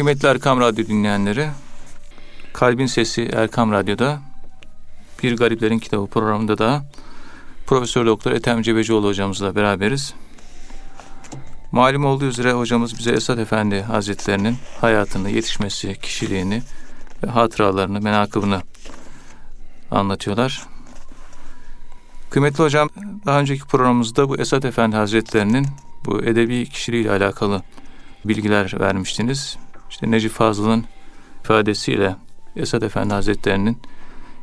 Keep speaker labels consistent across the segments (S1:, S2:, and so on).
S1: Kıymetli Erkam Radyo dinleyenleri, Kalbin Sesi Erkam Radyo'da Bir Gariplerin Kitabı programında da Profesör Doktor Ethem Cebecioğlu hocamızla beraberiz. Malum olduğu üzere hocamız bize Esad Efendi Hazretlerinin hayatını, yetişmesi, kişiliğini ve hatıralarını, menakıbını anlatıyorlar. Kıymetli hocam, daha önceki programımızda bu Esad Efendi Hazretlerinin bu edebi kişiliğiyle alakalı bilgiler vermiştiniz. İşte Necip Fazıl'ın ifadesiyle Esad Efendi Hazretlerinin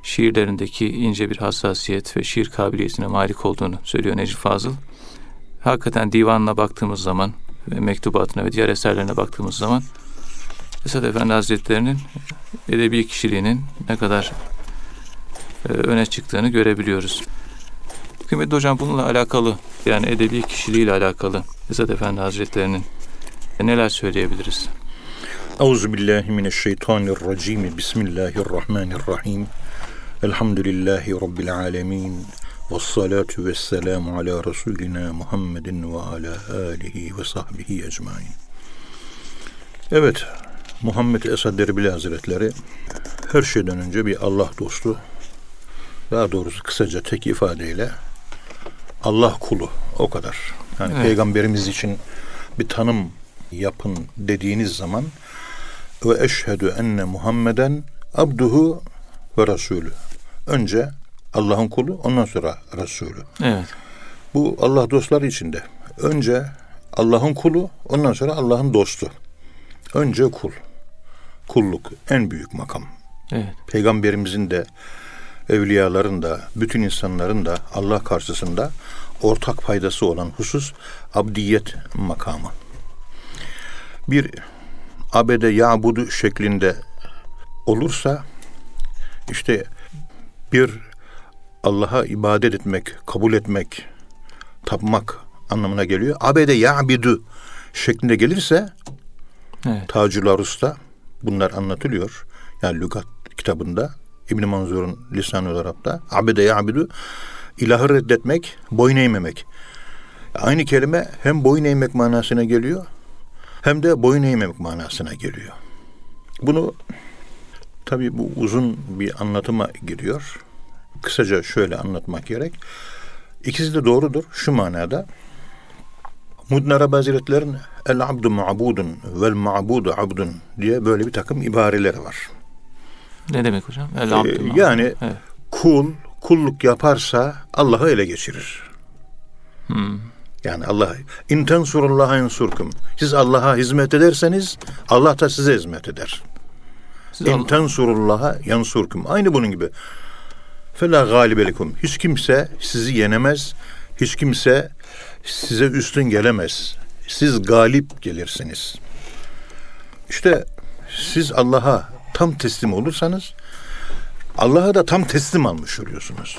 S1: şiirlerindeki ince bir hassasiyet ve şiir kabiliyetine malik olduğunu söylüyor Necip Fazıl. Hakikaten divanına baktığımız zaman ve mektubatına ve diğer eserlerine baktığımız zaman Esad Efendi Hazretlerinin edebi kişiliğinin ne kadar e, öne çıktığını görebiliyoruz. Kıymetli hocam bununla alakalı yani edebi kişiliğiyle alakalı Esad Efendi Hazretlerinin neler söyleyebiliriz?
S2: Euzu billahi mineşşeytanirracim. Bismillahirrahmanirrahim. Elhamdülillahi rabbil alamin. Ve salatu ve selamu ala Resulina Muhammedin ve ala alihi ve sahbihi ecmain. Evet, Muhammed Esad Erbil Hazretleri her şeyden önce bir Allah dostu, daha doğrusu kısaca tek ifadeyle Allah kulu o kadar. Yani evet. peygamberimiz için bir tanım yapın dediğiniz zaman ve eşhedü enne Muhammeden abduhu ve rasulü. Önce Allah'ın kulu, ondan sonra Resulü.
S1: Evet.
S2: Bu Allah dostları içinde. Önce Allah'ın kulu, ondan sonra Allah'ın dostu. Önce kul. Kulluk en büyük makam.
S1: Evet.
S2: Peygamberimizin de evliyaların da bütün insanların da Allah karşısında ortak faydası olan husus abdiyet makamı. Bir abede yabudu şeklinde olursa işte bir Allah'a ibadet etmek, kabul etmek, tapmak anlamına geliyor. Abede yabidu şeklinde gelirse evet. Tacül Arus'ta bunlar anlatılıyor. Yani lügat kitabında İbn Manzur'un lisan-ı Arap'ta abede yabidu ilahı reddetmek, boyun eğmemek. Aynı kelime hem boyun eğmek manasına geliyor hem de boyun eğmemek manasına geliyor. Bunu tabii bu uzun bir anlatıma giriyor. Kısaca şöyle anlatmak gerek. İkisi de doğrudur şu manada. Mudin Arap Hazretleri'nin el abdu ma'budun vel ma'budu abdun diye böyle bir takım ibareleri var.
S1: Ne demek hocam? El abdu
S2: ee, yani evet. kul kulluk yaparsa Allah'ı ele geçirir.
S1: Hmm.
S2: Yani Allah in tensurullaha yansurkum. Siz Allah'a hizmet ederseniz Allah da size hizmet eder. Siz in tensurullaha yansurkum. Aynı bunun gibi. Fela galibelikum. Hiç kimse sizi yenemez. Hiç kimse size üstün gelemez. Siz galip gelirsiniz. İşte siz Allah'a tam teslim olursanız Allah'a da tam teslim almış oluyorsunuz.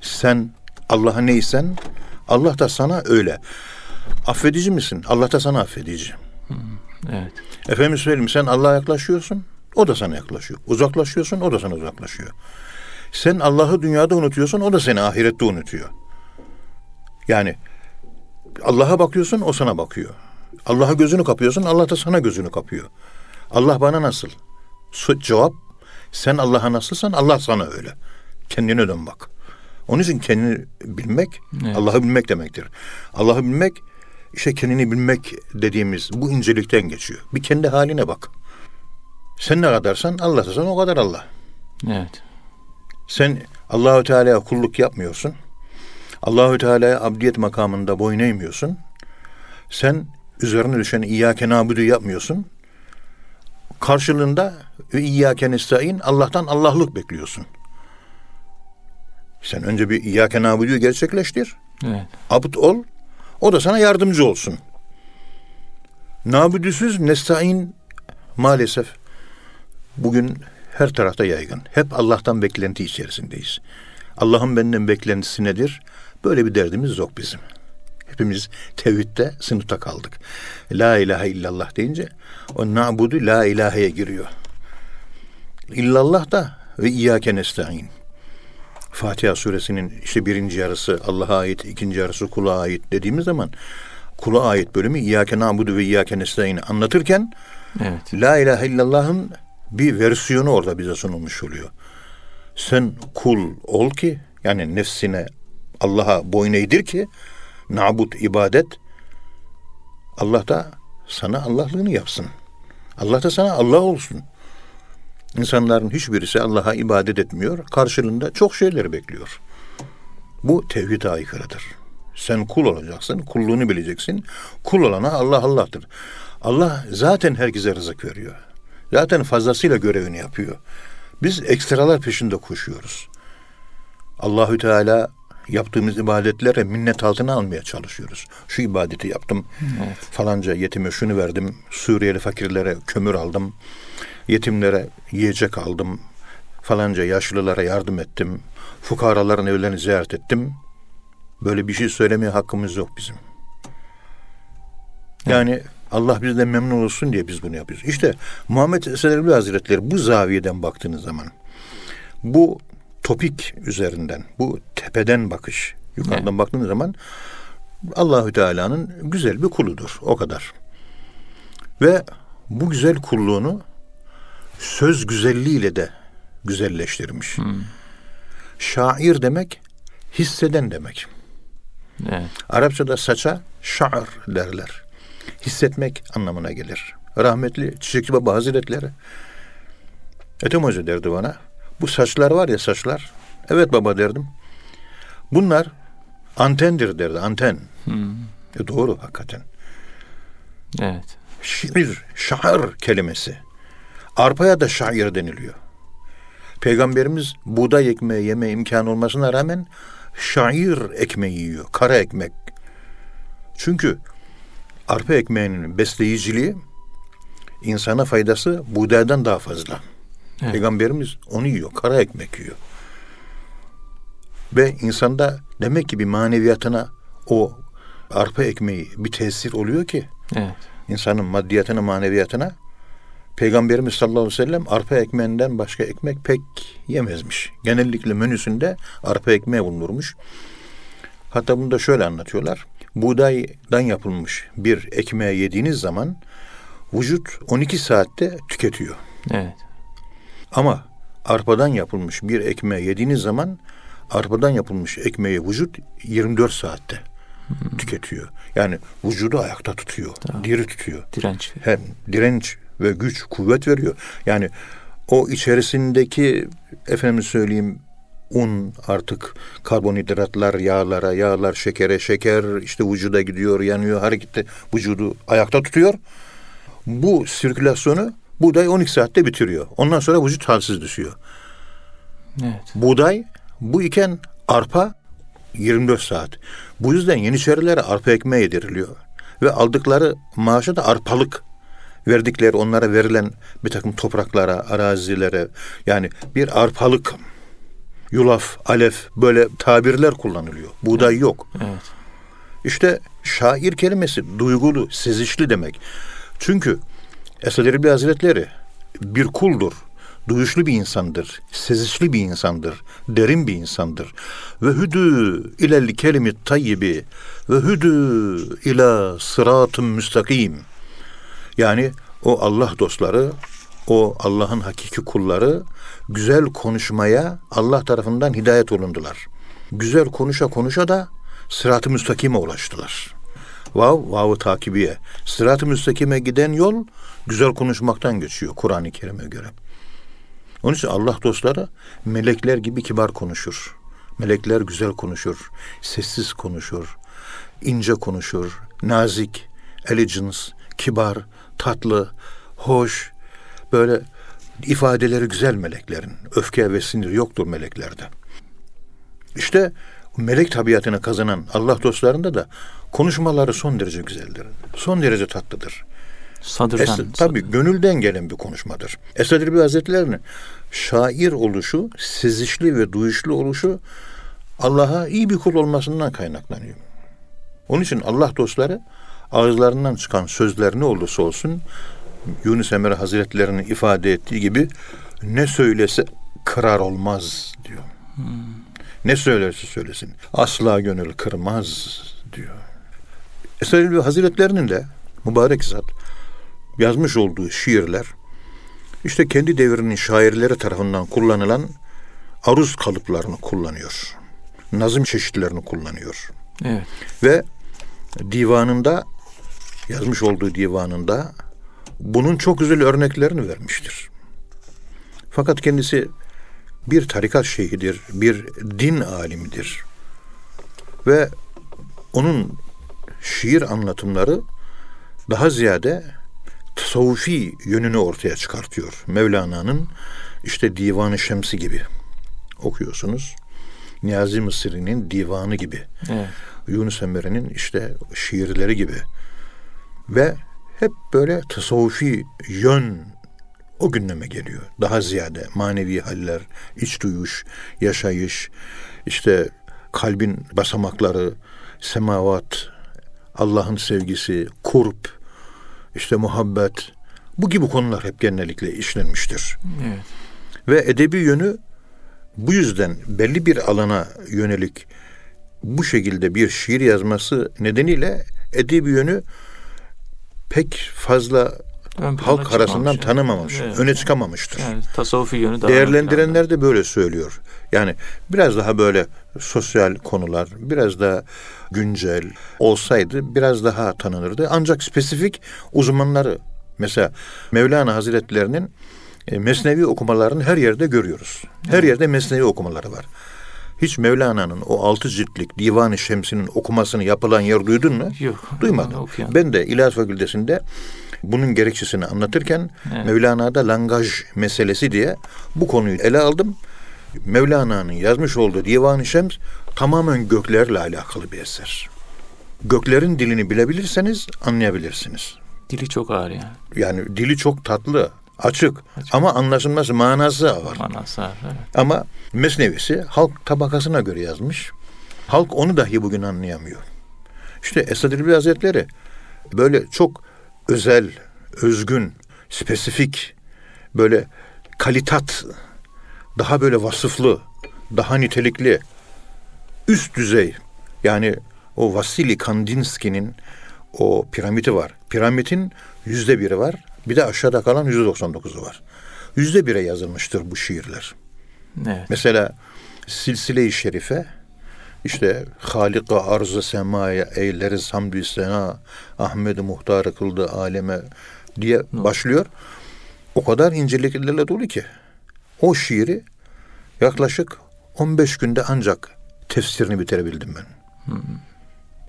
S2: Sen Allah'a neysen Allah da sana öyle. Affedici misin? Allah da sana affedici.
S1: Hmm, evet.
S2: Efendim söyleyeyim sen Allah'a yaklaşıyorsun. O da sana yaklaşıyor. Uzaklaşıyorsun. O da sana uzaklaşıyor. Sen Allah'ı dünyada unutuyorsun. O da seni ahirette unutuyor. Yani Allah'a bakıyorsun. O sana bakıyor. Allah'a gözünü kapıyorsun. Allah da sana gözünü kapıyor. Allah bana nasıl? Cevap sen Allah'a nasılsan Allah sana öyle. Kendine dön bak. Onun için kendini bilmek evet. Allah'ı bilmek demektir. Allah'ı bilmek işte kendini bilmek dediğimiz bu incelikten geçiyor. Bir kendi haline bak. Sen ne kadarsan Allah sen o kadar Allah.
S1: Evet.
S2: Sen Allahü Teala'ya kulluk yapmıyorsun. Allahü Teala'ya abdiyet makamında boyun eğmiyorsun. Sen üzerine düşen İyyâke nâbudu yapmıyorsun. Karşılığında İyyâke nestaîn Allah'tan Allah'lık bekliyorsun. Sen önce bir İyyâke nâbudu'yu gerçekleştir.
S1: Evet.
S2: Abd ol. O da sana yardımcı olsun. Nabüdüsüz nestaîn maalesef bugün her tarafta yaygın. Hep Allah'tan beklenti içerisindeyiz. Allah'ın benden beklentisi nedir? Böyle bir derdimiz yok bizim. Hepimiz tevhidde sınıfta kaldık. La ilahe illallah deyince o nabudu la ilaheye giriyor. İllallah da ve iyyâke nesta'in. Fatiha suresinin işte birinci yarısı Allah'a ait, ikinci yarısı kula ait dediğimiz zaman kula ait bölümü İyyâke nâbudu ve İyyâke nestaîn'i anlatırken
S1: Evet.
S2: La ilahe illallah'ın bir versiyonu orada bize sunulmuş oluyor. Sen kul ol ki yani nefsine Allah'a boyun eğdir ki nabut ibadet Allah da sana Allah'lığını yapsın. Allah da sana Allah olsun. İnsanların hiçbirisi Allah'a ibadet etmiyor. Karşılığında çok şeyler bekliyor. Bu tevhid aykırıdır. Sen kul olacaksın, kulluğunu bileceksin. Kul olana Allah Allah'tır. Allah zaten herkese rızık veriyor. Zaten fazlasıyla görevini yapıyor. Biz ekstralar peşinde koşuyoruz. Allahü Teala yaptığımız ibadetlere minnet altına almaya çalışıyoruz. Şu ibadeti yaptım.
S1: Evet.
S2: Falanca yetime şunu verdim. Suriyeli fakirlere kömür aldım. Yetimlere yiyecek aldım. Falanca yaşlılara yardım ettim. Fukaraların evlerini ziyaret ettim. Böyle bir şey söylemeye hakkımız yok bizim. Yani Allah bizden memnun olsun diye biz bunu yapıyoruz. İşte Muhammed Esed Erbil Hazretleri bu zaviyeden baktığınız zaman bu topik üzerinden, bu tepeden bakış, yukarıdan
S1: Evet.
S2: baktığınız zaman Allahü Teala'nın güzel bir kuludur. O kadar. Ve bu güzel kulluğunu söz güzelliğiyle de güzelleştirmiş. Şair demek hisseden demek.
S1: Evet.
S2: Arapçada saça şa'r derler. Hissetmek anlamına gelir. Rahmetli Çiçekçi Baba Hazretleri Ethem Hoca derdi bana. Bu saçlar var ya saçlar. Evet baba derdim. Bunlar antendir derdi anten.
S1: Hmm.
S2: E doğru hakikaten.
S1: Evet.
S2: Şiir, şair kelimesi. Arpaya da şair deniliyor. Peygamberimiz buğday ekmeği yeme imkanı olmasına rağmen şair ekmeği yiyor. Kara ekmek. Çünkü arpa ekmeğinin besleyiciliği insana faydası buğdaydan daha fazla.
S1: Evet.
S2: Peygamberimiz onu yiyor. Kara ekmek yiyor. Ve insanda demek ki bir maneviyatına o arpa ekmeği bir tesir oluyor ki
S1: Evet.
S2: insanın maddiyatına, maneviyatına Peygamberimiz sallallahu aleyhi ve sellem arpa ekmeğinden başka ekmek pek yemezmiş. Genellikle menüsünde arpa ekmeği bulunurmuş. Hatta bunu da şöyle anlatıyorlar. Buğdaydan yapılmış bir ekmeği yediğiniz zaman vücut 12 saatte tüketiyor.
S1: Evet.
S2: Ama arpadan yapılmış bir ekmeği yediğiniz zaman arpadan yapılmış ekmeği vücut 24 saatte tüketiyor. Yani vücudu ayakta tutuyor, diri tutuyor.
S1: Direnç.
S2: Hem direnç ve güç, kuvvet veriyor. Yani o içerisindeki efendim söyleyeyim un artık karbonhidratlar yağlara, yağlar şekere, şeker işte vücuda gidiyor, yanıyor, harekette vücudu ayakta tutuyor. Bu sirkülasyonu buğday 12 saatte bitiriyor. Ondan sonra vücut halsiz düşüyor.
S1: Evet.
S2: Buğday bu iken arpa 24 saat. Bu yüzden Yeniçerilere arpa ekmeği yediriliyor. Ve aldıkları maaşı da arpalık. Verdikleri onlara verilen bir takım topraklara, arazilere yani bir arpalık, yulaf, alef böyle tabirler kullanılıyor. Buğday yok.
S1: Evet.
S2: İşte şair kelimesi duygulu, sezişli demek. Çünkü Esad Erbil Hazretleri bir kuldur. Duyuşlu bir insandır, sezişli bir insandır, derin bir insandır. Ve hüdü ilel kelimi tayyibi ve hüdü ila sıratın müstakim. Yani o Allah dostları, o Allah'ın hakiki kulları güzel konuşmaya Allah tarafından hidayet olundular. Güzel konuşa konuşa da sırat-ı müstakime ulaştılar. Vav, vav takibiye. Sırat-ı müstakime giden yol güzel konuşmaktan geçiyor Kur'an-ı Kerim'e göre. Onun için Allah dostları melekler gibi kibar konuşur. Melekler güzel konuşur, sessiz konuşur, ince konuşur, nazik, elegance, kibar, tatlı, hoş, böyle ifadeleri güzel meleklerin. Öfke ve sinir yoktur meleklerde. İşte melek tabiatını kazanan Allah dostlarında da konuşmaları son derece güzeldir. Son derece tatlıdır.
S1: Sadırdan.
S2: Es, tabii gönülden gelen bir konuşmadır. Esad Erbil Hazretleri'nin şair oluşu, sezişli ve duyuşlu oluşu Allah'a iyi bir kul olmasından kaynaklanıyor. Onun için Allah dostları ağızlarından çıkan sözler ne olursa olsun Yunus Emre Hazretleri'nin ifade ettiği gibi ne söylese kırar olmaz diyor. Ne söylerse söylesin asla gönül kırmaz diyor. Esad Hazretlerinin de mübarek zat yazmış olduğu şiirler işte kendi devrinin şairleri tarafından kullanılan aruz kalıplarını kullanıyor. Nazım çeşitlerini kullanıyor.
S1: Evet.
S2: Ve divanında yazmış olduğu divanında bunun çok güzel örneklerini vermiştir. Fakat kendisi bir tarikat şeyhidir, bir din alimidir. Ve onun şiir anlatımları daha ziyade tasavvufi yönünü ortaya çıkartıyor. Mevlana'nın işte Divan-ı Şemsi gibi okuyorsunuz. Niyazi Mısri'nin divanı gibi.
S1: Evet.
S2: Yunus Emre'nin işte şiirleri gibi. Ve hep böyle tasavvufi yön o gündeme geliyor. Daha ziyade manevi haller, iç duyuş, yaşayış, işte kalbin basamakları, semavat, Allah'ın sevgisi, kurp, işte muhabbet, bu gibi konular hep genellikle işlenmiştir.
S1: Evet.
S2: Ve edebi yönü bu yüzden belli bir alana yönelik bu şekilde bir şiir yazması nedeniyle edebi yönü pek fazla
S1: Ön
S2: halk arasından
S1: çıkmamış.
S2: tanımamış,
S1: Evet.
S2: öne çıkamamıştır.
S1: Yani tasavvufi yönü daha
S2: Değerlendirenler de böyle söylüyor. Yani biraz daha böyle sosyal konular, biraz daha güncel olsaydı biraz daha tanınırdı. Ancak spesifik uzmanları mesela Mevlana Hazretlerinin e, Mesnevi okumalarını her yerde görüyoruz. Her yerde Mesnevi okumaları var. Hiç Mevlana'nın o altı ciltlik Divan-ı Şemsi'nin okumasını yapılan yer duydun mu?
S1: Yok.
S2: Duymadım. Ben de İlahiyat Fakültesinde bunun gerekçesini anlatırken
S1: Evet.
S2: Mevlana'da langaj meselesi diye bu konuyu ele aldım. Mevlana'nın yazmış olduğu Divan-ı Şems tamamen göklerle alakalı bir eser. Göklerin dilini bilebilirseniz anlayabilirsiniz.
S1: Dili çok ağır yani.
S2: Yani dili çok tatlı, açık, ama anlaşılması manası var.
S1: Manası ağır. Evet.
S2: Ama Mesnevisi halk tabakasına göre yazmış. Halk onu dahi bugün anlayamıyor. İşte Esad Erbil Hazretleri böyle çok özel, özgün, spesifik, böyle kalitat, daha böyle vasıflı, daha nitelikli, üst düzey. Yani o Vasili Kandinsky'nin o piramidi var. Piramidin yüzde biri var. Bir de aşağıda kalan yüzde 99'u var. Yüzde bire yazılmıştır bu şiirler.
S1: Evet.
S2: Mesela Silsile-i Şerife işte Halika arz-ı semaya eyleriz hamdü sena Ahmet-i Muhtar kıldı aleme diye başlıyor. O kadar inceliklerle dolu ki o şiiri yaklaşık 15 günde ancak tefsirini bitirebildim ben.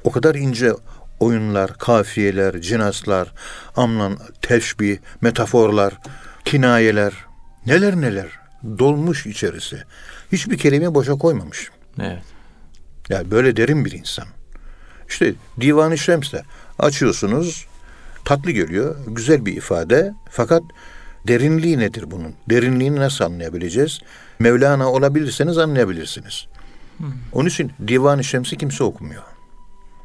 S2: O kadar ince oyunlar, kafiyeler, cinaslar, amlan, teşbih, metaforlar, kinayeler, neler neler dolmuş içerisi. Hiçbir kelime boşa koymamış.
S1: Evet.
S2: Yani böyle derin bir insan. İşte Divan-ı Şems'te açıyorsunuz, tatlı geliyor, güzel bir ifade. Fakat derinliği nedir bunun? Derinliğini nasıl anlayabileceğiz? Mevlana olabilirseniz anlayabilirsiniz. Onun için Divan-ı Şems'i kimse okumuyor.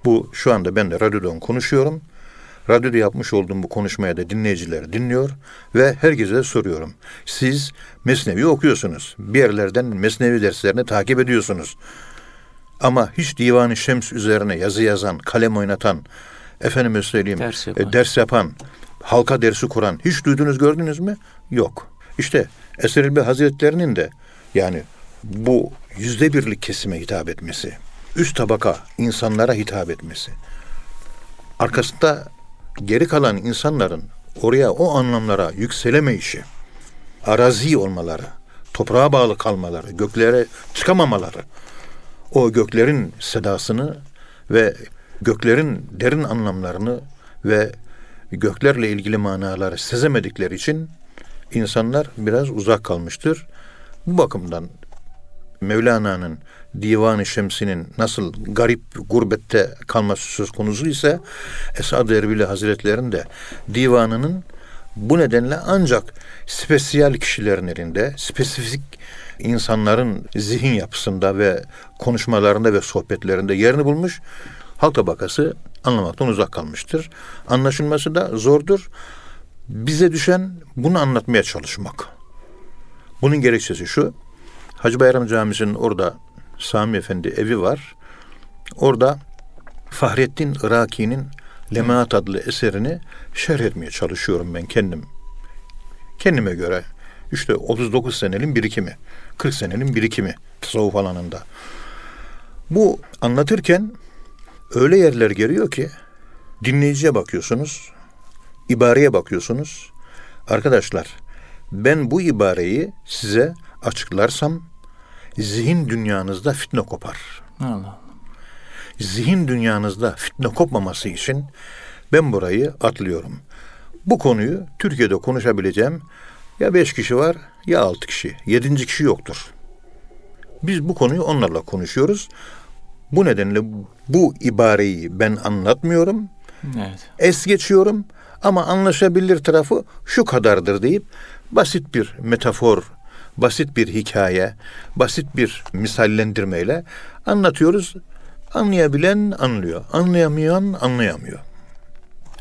S2: Bu şu anda ben de radyodan konuşuyorum. Radyoda yapmış olduğum bu konuşmaya da dinleyiciler dinliyor ve herkese soruyorum. Siz Mesnevi okuyorsunuz. Bir yerlerden Mesnevi derslerini takip ediyorsunuz. Ama hiç Divan-ı Şems üzerine yazı yazan, kalem oynatan, efendime söyleyeyim,
S1: Ders yapan.
S2: e, ders yapan, halka dersi kuran hiç duydunuz gördünüz mü? Yok. İşte Eser Hazretlerinin de yani bu yüzde birlik kesime hitap etmesi, üst tabaka insanlara hitap etmesi, arkasında geri kalan insanların oraya o anlamlara yükselemeyişi, arazi olmaları, toprağa bağlı kalmaları, göklere çıkamamaları, o göklerin sedasını ve göklerin derin anlamlarını ve göklerle ilgili manaları sezemedikleri için insanlar biraz uzak kalmıştır. Bu bakımdan Mevlana'nın Divan-ı Şemsi'nin nasıl garip gurbette kalması söz konusu ise Esad Erbil Hazretleri'nin de divanının bu nedenle ancak spesiyel kişilerin elinde, spesifik insanların zihin yapısında ve konuşmalarında ve sohbetlerinde yerini bulmuş. Halk tabakası anlamaktan uzak kalmıştır. Anlaşılması da zordur. Bize düşen bunu anlatmaya çalışmak. Bunun gerekçesi şu. Hacı Bayram Camisi'nin orada Sami Efendi evi var. Orada Fahrettin Iraki'nin Lemaat adlı eserini şerh etmeye çalışıyorum ben kendim. Kendime göre işte 39 senenin birikimi, 40 senenin birikimi tasavvuf alanında. Bu anlatırken öyle yerler geliyor ki dinleyiciye bakıyorsunuz, ibareye bakıyorsunuz. Arkadaşlar ben bu ibareyi size açıklarsam zihin dünyanızda fitne kopar.
S1: Allah.
S2: Zihin dünyanızda fitne kopmaması için ben burayı atlıyorum. Bu konuyu Türkiye'de konuşabileceğim ya beş kişi var ya altı kişi. Yedinci kişi yoktur. Biz bu konuyu onlarla konuşuyoruz. Bu nedenle bu ibareyi ben anlatmıyorum.
S1: Evet.
S2: Es geçiyorum ama anlaşabilir tarafı şu kadardır deyip basit bir metafor, basit bir hikaye, basit bir misallendirmeyle anlatıyoruz. Anlayabilen anlıyor, anlayamayan anlayamıyor.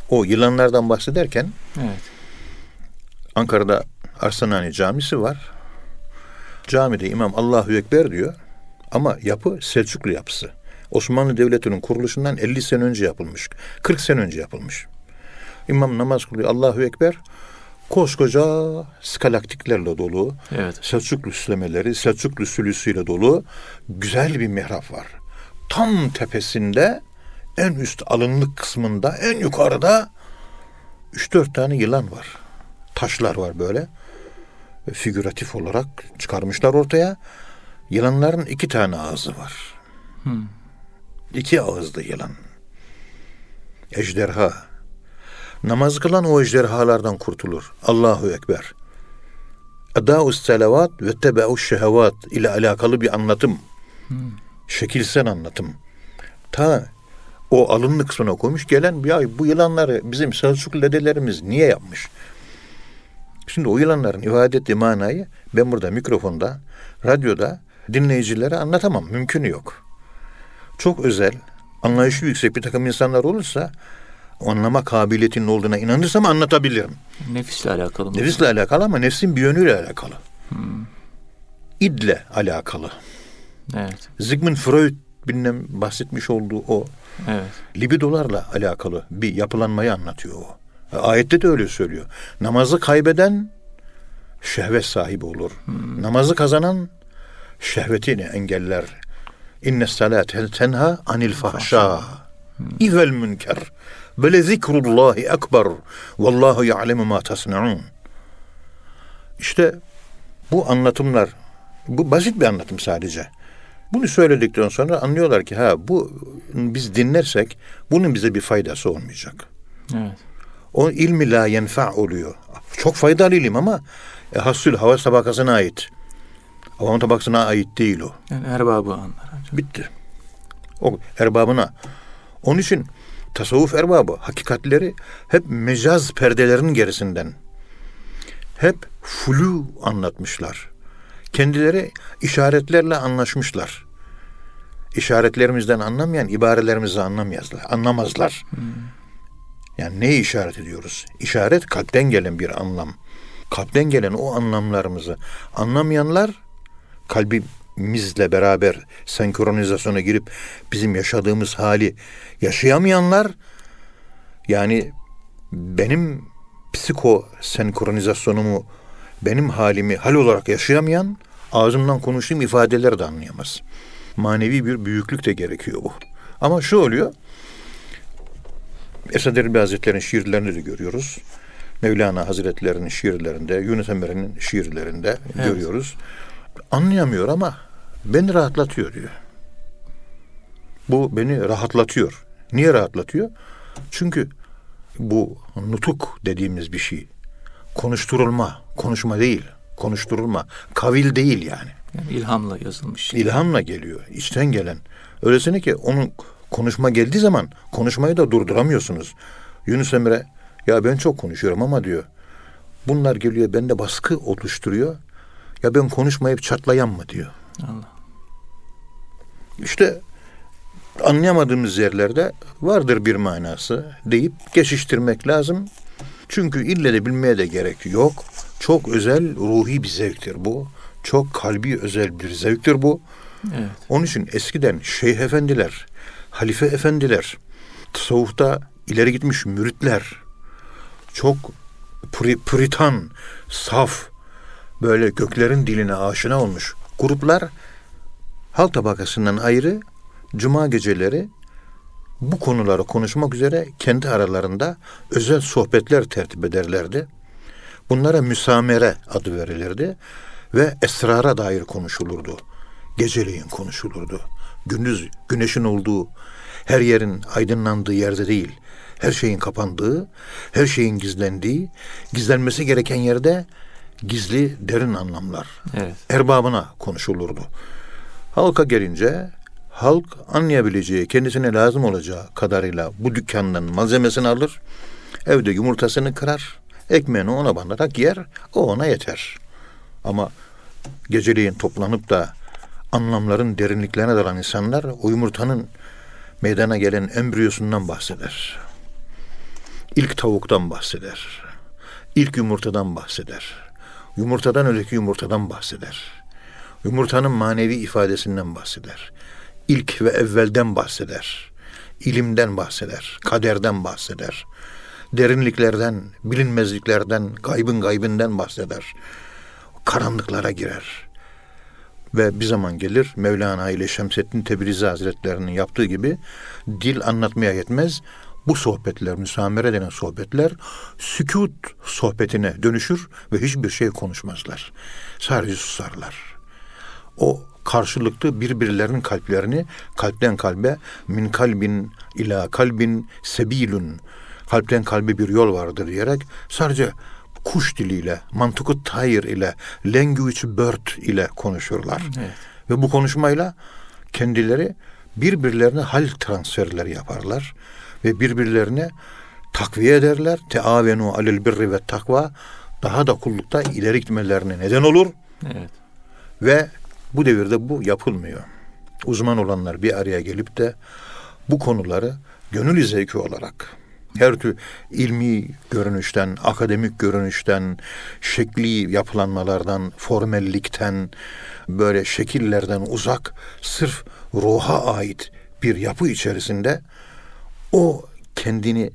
S2: O yılanlardan bahsederken
S1: Evet.
S2: Ankara'da Arsanani Camisi var. Camide imam Allahu Ekber diyor ama yapı Selçuklu yapısı. Osmanlı Devleti'nin kuruluşundan 50 sene önce yapılmış. 40 sene önce yapılmış. İmam namaz kılıyor Allahu Ekber. Koskoca skalaktiklerle dolu,
S1: Evet.
S2: Selçuklu süslemeleri, Selçuklu sülüsüyle dolu güzel bir mihrap var. Tam tepesinde en üst alınlık kısmında en yukarıda 3-4 tane yılan var. Taşlar var böyle. Figüratif olarak çıkarmışlar ortaya. Yılanların iki tane ağzı var.
S1: Hmm.
S2: İki ağızlı yılan. Ejderha. Namaz kılan o ejderhalardan kurtulur. Allahu Ekber. Edâ'us selavat ve tebe'us şehevat ile alakalı bir anlatım. Şekilsel anlatım. Ta o alınlı kısmına koymuş gelen ya bu yılanları bizim Selçuklu dedelerimiz niye yapmış? Şimdi o yılanların ifade ettiği manayı ben burada mikrofonda, radyoda dinleyicilere anlatamam. Mümkünü yok. Çok özel, anlayışı yüksek bir takım insanlar olursa anlama kabiliyetinin olduğuna inanırsam anlatabilirim.
S1: Nefisle alakalı mı?
S2: Nefisle alakalı ama nefsin bir yönüyle alakalı. İdle alakalı.
S1: Evet.
S2: Sigmund Freud bilmem bahsetmiş olduğu o
S1: Evet.
S2: libidolarla alakalı bir yapılanmayı anlatıyor o. E, Ayette de öyle söylüyor. Namazı kaybeden şehvet sahibi olur. Namazı kazanan şehvetini engeller. İnne salate tenha anil fahşa ivel münker ve le zikrullahi ekber vallahu ya'lemu ma tasnaun. İşte bu anlatımlar bu basit bir anlatım sadece. Bunu söyledikten sonra anlıyorlar ki ha bu biz dinlersek bunun bize bir faydası olmayacak.
S1: Evet.
S2: O ilmi la yenfa oluyor. Çok faydalı ilim ama e, hasül hava tabakasına ait. Havan tabakasına ait değil o.
S1: Yani erbabı anlar.
S2: Bitti. O erbabına. Onun için tasavvuf erbabı hakikatleri hep mecaz perdelerinin gerisinden hep flu anlatmışlar. Kendileri işaretlerle anlaşmışlar. İşaretlerimizden anlamayan ibarelerimizi anlamazlar. Anlamazlar. Yani neye işaret ediyoruz? İşaret kalpten gelen bir anlam. Kalpten gelen o anlamlarımızı anlamayanlar kalbimizle beraber senkronizasyona girip bizim yaşadığımız hali yaşayamayanlar yani benim psiko senkronizasyonumu benim halimi hal olarak yaşayamayan ağzımdan konuştuğum ifadeleri de anlayamaz. Manevi bir büyüklük de gerekiyor bu. Ama şu oluyor. Esad Erbil Hazretleri'nin şiirlerinde de görüyoruz. Mevlana Hazretleri'nin şiirlerinde, Yunus Emre'nin şiirlerinde
S1: Evet.
S2: görüyoruz. Anlayamıyor ama beni rahatlatıyor diyor. Bu beni rahatlatıyor. Niye rahatlatıyor? Çünkü bu nutuk dediğimiz bir şey. Konuşturulma, konuşma değil. Konuşturulma, kavil değil yani.
S1: Yani ilhamla yazılmış.
S2: İlhamla geliyor, içten gelen. Öylesine ki onun konuşma geldiği zaman konuşmayı da durduramıyorsunuz. Yunus Emre ya ben çok konuşuyorum ama diyor. Bunlar geliyor bende baskı oluşturuyor. Ya ben konuşmayıp çatlayan mı diyor.
S1: Allah.
S2: İşte anlayamadığımız yerlerde vardır bir manası deyip geçiştirmek lazım. Çünkü ille de bilmeye de gerek yok. Çok özel ruhi bir zevktir bu. Çok kalbi özel bir zevktir bu.
S1: Evet.
S2: Onun için eskiden şeyh efendiler halife efendiler, tasavvufta ileri gitmiş müritler, çok puri, puritan, saf, böyle göklerin diline aşina olmuş gruplar halk tabakasından ayrı cuma geceleri bu konuları konuşmak üzere kendi aralarında özel sohbetler tertip ederlerdi. Bunlara müsamere adı verilirdi ve esrara dair konuşulurdu. Geceleyin konuşulurdu. Gündüz güneşin olduğu, her yerin aydınlandığı yerde değil, her şeyin kapandığı, her şeyin gizlendiği, gizlenmesi gereken yerde gizli derin anlamlar
S1: Evet.
S2: erbabına konuşulurdu. Halka gelince halk anlayabileceği, kendisine lazım olacağı kadarıyla bu dükkandan malzemesini alır, evde yumurtasını kırar, ekmeğini ona bandarak yer, o ona yeter. Ama geceleyin toplanıp da anlamların derinliklerine dalan insanlar o yumurtanın meydana gelen embriyosundan bahseder. İlk tavuktan bahseder. İlk yumurtadan bahseder. Yumurtadan öteki yumurtadan bahseder. Yumurtanın manevi ifadesinden bahseder. İlk ve evvelden bahseder. İlimden bahseder. Kaderden bahseder. Derinliklerden, bilinmezliklerden, gaybın gaybinden bahseder. Karanlıklara girer. Ve bir zaman gelir Mevlana ile Şemsettin Tebrizi Hazretlerinin yaptığı gibi dil anlatmaya yetmez. Bu sohbetler, müsamere denen sohbetler sükut sohbetine dönüşür ve hiçbir şey konuşmazlar. Sadece susarlar. O karşılıklı birbirlerinin kalplerini kalpten kalbe min kalbin ila kalbin sebilun kalpten kalbe bir yol vardır diyerek sadece kuş diliyle, mantıkı tayir ile, language bird ile konuşurlar.
S1: Evet.
S2: Ve bu konuşmayla kendileri birbirlerine hal transferleri yaparlar ve birbirlerine takviye ederler. Teavenu alel birri ve takva daha da kullukta ileri gitmelerine neden olur
S1: Evet.
S2: ve bu devirde bu yapılmıyor. Uzman olanlar bir araya gelip de bu konuları gönül zevki olarak her tür ilmi görünüşten, akademik görünüşten, şekli yapılanmalardan, formellikten, böyle şekillerden uzak, sırf ruha ait bir yapı içerisinde o kendini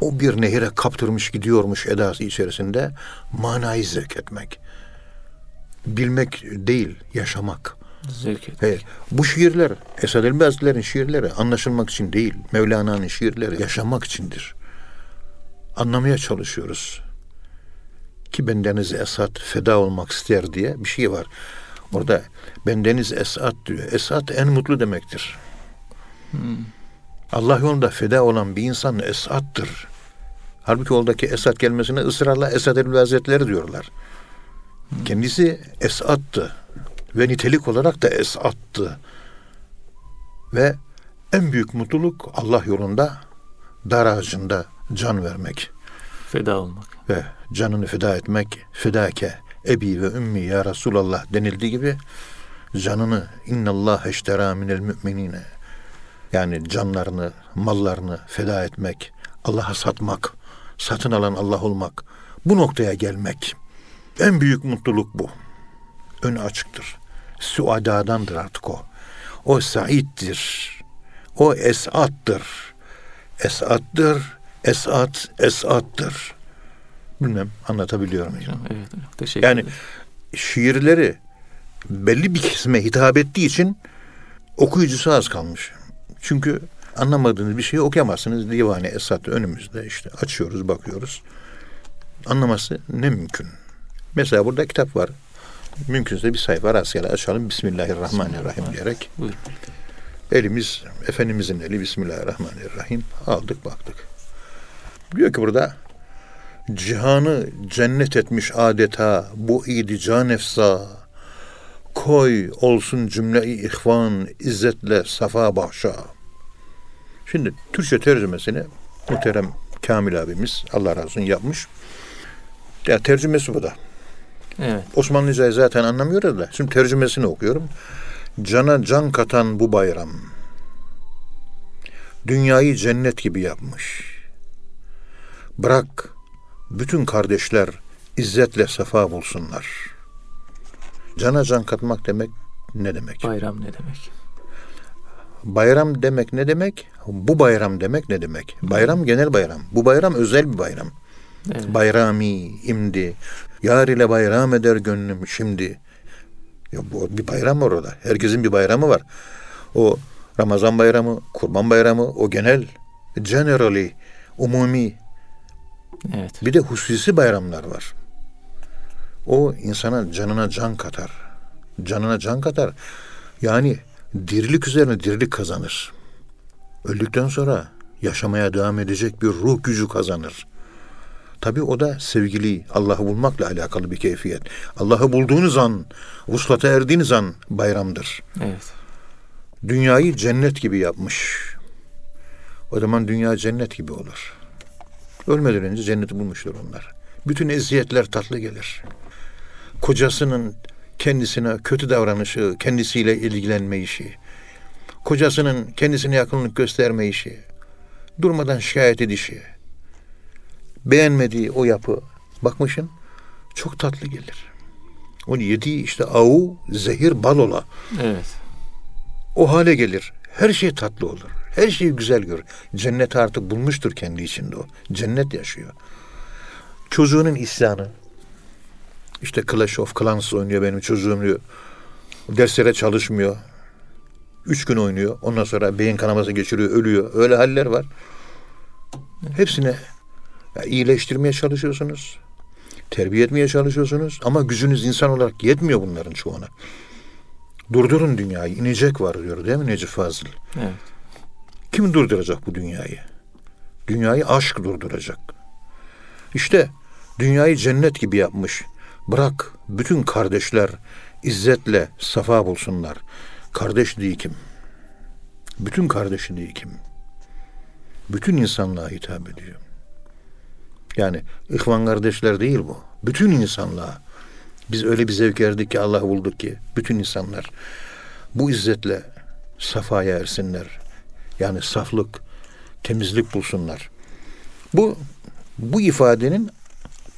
S2: o bir nehire kaptırmış gidiyormuş edası içerisinde manayı zevk etmek. Bilmek değil, yaşamak.
S1: Zevk et.
S2: He, bu şiirler Esad Elbi Hazretleri'nin şiirleri anlaşılmak için değil. Mevlana'nın şiirleri yaşamak içindir. Anlamaya çalışıyoruz. Ki bendeniz Esat feda olmak ister diye bir şey var. Orada bendeniz Esat diyor. Esat en mutlu demektir. Allah yolunda feda olan bir insan Esat'tır. Halbuki oradaki Esat kelimesine ısrarla Esad Elbi Hazretleri diyorlar. Kendisi Esat'tı ve nitelik olarak da Esat'tı. Ve en büyük mutluluk Allah yolunda dar ağacında can vermek
S1: Feda olmak.
S2: ve canını feda etmek fedake ebi ve ümmi ya Resulallah denildiği gibi canını innallah eştera minel müminine yani canlarını, mallarını feda etmek, Allah'a satmak, satın alan Allah olmak, bu noktaya gelmek. En büyük mutluluk bu. Önü açıktır. Suadadandır artık o. O saittir. O esattır. Esattır. Esat, esattır. Bilmem anlatabiliyor muyum?
S1: Hocam, Evet. Teşekkür
S2: Yani şiirleri belli bir kesime hitap ettiği için okuyucusu az kalmış. Çünkü anlamadığınız bir şeyi okuyamazsınız. Divane Esat önümüzde işte açıyoruz bakıyoruz. Anlaması ne mümkün. Mesela burada kitap var. Mümkünse bir sayfa rastgele açalım. Bismillahirrahmanirrahim diyerek. Elimiz, Efendimizin eli Bismillahirrahmanirrahim. Aldık baktık. Diyor ki burada cihanı cennet etmiş adeta bu idi can efsa. Koy olsun cümle-i ihvan izzetle safa bahşa. Şimdi Türkçe tercümesini muhterem Kamil abimiz Allah razı olsun yapmış. Ya tercümesi bu da.
S1: Evet.
S2: Osmanlıcayı zaten anlamıyoruz da. Şimdi tercümesini okuyorum. Cana can katan bu bayram. Dünyayı cennet gibi yapmış. Bırak bütün kardeşler izzetle sefa bulsunlar. Cana can katmak demek ne demek?
S1: Bayram ne demek?
S2: bayram demek ne demek? Bu bayram demek ne demek? Bayram genel bayram. Bu bayram özel bir bayram. Evet. Bayrami, imdi. Yar ile bayram eder gönlüm şimdi. Ya bu bir bayram var orada. Herkesin bir bayramı var. O Ramazan bayramı, Kurban bayramı, o genel, generally, umumi. Evet. Bir de hususi bayramlar var. O insana canına can katar. Canına can katar. Yani dirilik üzerine dirilik kazanır. Öldükten sonra yaşamaya devam edecek bir ruh gücü kazanır. Tabi o da sevgili Allah'ı bulmakla alakalı bir keyfiyet. Allah'ı bulduğunuz an, vuslata erdiğiniz an bayramdır. Evet. Dünyayı cennet gibi yapmış. O zaman dünya cennet gibi olur. Ölmeden önce cenneti bulmuşlar onlar. Bütün eziyetler tatlı gelir. Kocasının kendisine kötü davranışı, kendisiyle ilgilenme işi, kocasının kendisine yakınlık gösterme işi, durmadan şikayet edişi, beğenmediği o yapı, bakmışın çok tatlı gelir. O yediği işte avu, zehir, bal ola. Evet. O hale gelir. Her şey tatlı olur. Her şeyi güzel gör. Cennet artık bulmuştur kendi içinde o. Cennet yaşıyor. Çocuğunun isyanı, işte Clash of Clans oynuyor benim çocuğum diyor. Derslere çalışmıyor. Üç gün oynuyor. Ondan sonra beyin kanaması geçiriyor, ölüyor. Öyle haller var. Hepsine ya, iyileştirmeye çalışıyorsunuz. Terbiye etmeye çalışıyorsunuz. Ama gücünüz insan olarak yetmiyor bunların çoğuna. Durdurun dünyayı. inecek var diyor değil mi Necip Fazıl? Evet. Kim durduracak bu dünyayı? Dünyayı aşk durduracak. İşte dünyayı cennet gibi yapmış. Bırak bütün kardeşler izzetle safa bulsunlar. Kardeşliği kim? Bütün kardeşliği kim? Bütün insanlığa hitap ediyor. Yani ihvan kardeşler değil bu. Bütün insanlığa. Biz öyle bir zevk erdik ki Allah bulduk ki bütün insanlar bu izzetle safaya ersinler. Yani saflık, temizlik bulsunlar. Bu bu ifadenin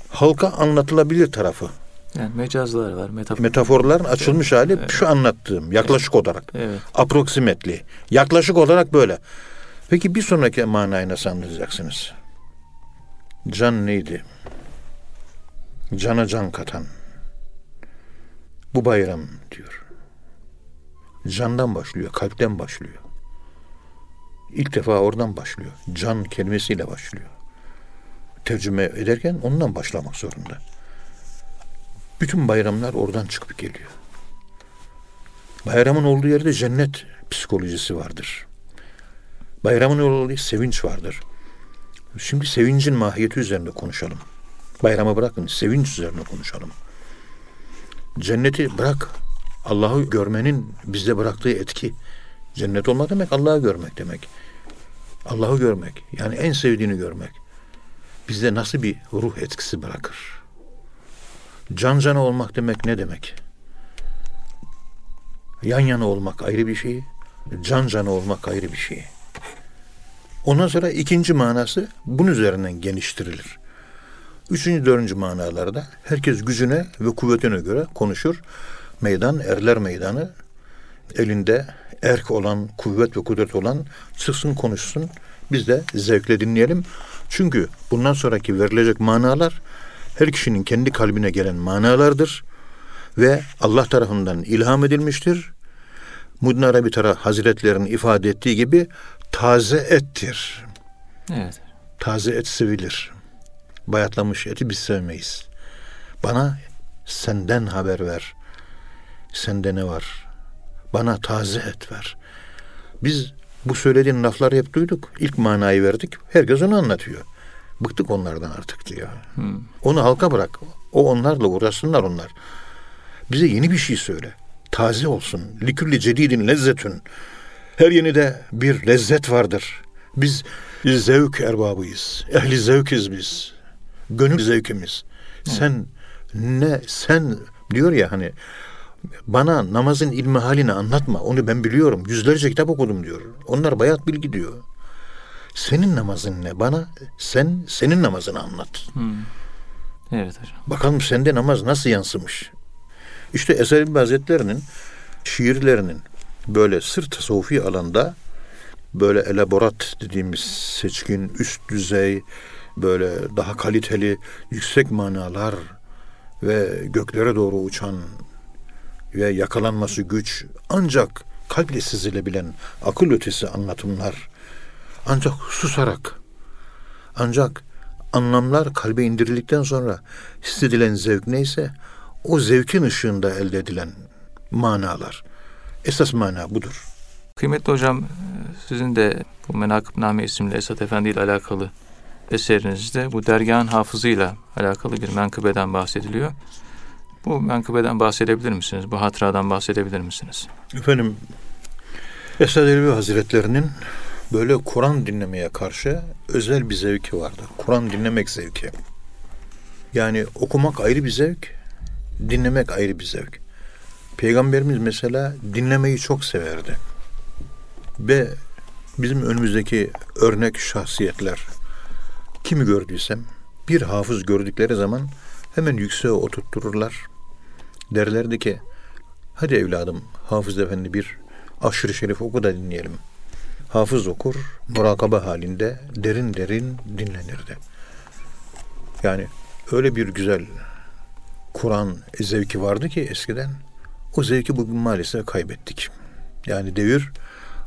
S2: halka anlatılabilir tarafı.
S1: Yani mecazlar var.
S2: Metafor. Metaforların açılmış hali evet. şu anlattığım yaklaşık evet. olarak. Evet. Approximately. Yaklaşık olarak böyle. Peki bir sonraki manayı nasıl anlayacaksınız? Can neydi? Cana can katan. Bu bayram diyor. Candan başlıyor, kalpten başlıyor. İlk defa oradan başlıyor. Can kelimesiyle başlıyor tercüme ederken ondan başlamak zorunda. Bütün bayramlar oradan çıkıp geliyor. Bayramın olduğu yerde cennet psikolojisi vardır. Bayramın olduğu sevinç vardır. Şimdi sevincin mahiyeti üzerinde konuşalım. Bayramı bırakın, sevinç üzerine konuşalım. Cenneti bırak. Allah'ı görmenin bizde bıraktığı etki. Cennet olma demek Allah'ı görmek demek. Allah'ı görmek. Yani en sevdiğini görmek bizde nasıl bir ruh etkisi bırakır? Can cana olmak demek ne demek? Yan yana olmak ayrı bir şey, can cana olmak ayrı bir şey. Ondan sonra ikinci manası bunun üzerinden geliştirilir. Üçüncü, dördüncü manalarda herkes gücüne ve kuvvetine göre konuşur. Meydan, erler meydanı elinde erk olan, kuvvet ve kudret olan çıksın konuşsun. Biz de zevkle dinleyelim. Çünkü bundan sonraki verilecek manalar her kişinin kendi kalbine gelen manalardır ve Allah tarafından ilham edilmiştir. Mudin Arabi Tara Hazretlerinin ifade ettiği gibi taze ettir. Evet. Taze et sevilir. Bayatlamış eti biz sevmeyiz. Bana senden haber ver. Sende ne var? Bana taze et ver. Biz bu söylediğin lafları hep duyduk. İlk manayı verdik. Herkes onu anlatıyor. Bıktık onlardan artık diyor. Hmm. Onu halka bırak. O onlarla uğraşsınlar onlar. Bize yeni bir şey söyle. Taze olsun. Likülli cedidin lezzetün. Her yeni de bir lezzet vardır. Biz, biz zevk erbabıyız. Ehli zevkiz biz. Gönül zevkimiz. Hmm. Sen ne sen diyor ya hani bana namazın ilmi halini anlatma. Onu ben biliyorum. Yüzlerce kitap okudum diyor. Onlar bayat bilgi diyor. Senin namazın ne? Bana sen senin namazını anlat. Hmm. Evet hocam. Bakalım sende namaz nasıl yansımış? İşte Eser İbni Hazretleri'nin şiirlerinin böyle sır tasavvufi alanda böyle elaborat dediğimiz seçkin, üst düzey, böyle daha kaliteli, yüksek manalar ve göklere doğru uçan ve yakalanması güç ancak kalple sizilebilen akıl ötesi anlatımlar ancak susarak ancak anlamlar kalbe indirildikten sonra hissedilen zevk neyse o zevkin ışığında elde edilen manalar. Esas mana budur.
S1: Kıymetli hocam sizin de bu Menakıbname isimli Esat Efendi ile alakalı eserinizde bu dergahın hafızıyla alakalı bir menkıbeden bahsediliyor. Bu menkıbeden bahsedebilir misiniz? Bu hatıradan bahsedebilir misiniz?
S2: Efendim Esad Elbi Hazretlerinin böyle Kur'an dinlemeye karşı özel bir zevki vardı. Kur'an dinlemek zevki. Yani okumak ayrı bir zevk, dinlemek ayrı bir zevk. Peygamberimiz mesela dinlemeyi çok severdi. Ve bizim önümüzdeki örnek şahsiyetler kimi gördüysem bir hafız gördükleri zaman hemen yükseğe oturttururlar. Derlerdi ki hadi evladım hafız efendi bir aşırı şerif oku da dinleyelim. Hafız okur, murakaba halinde derin derin dinlenirdi. Yani öyle bir güzel Kur'an zevki vardı ki eskiden. O zevki bugün maalesef kaybettik. Yani devir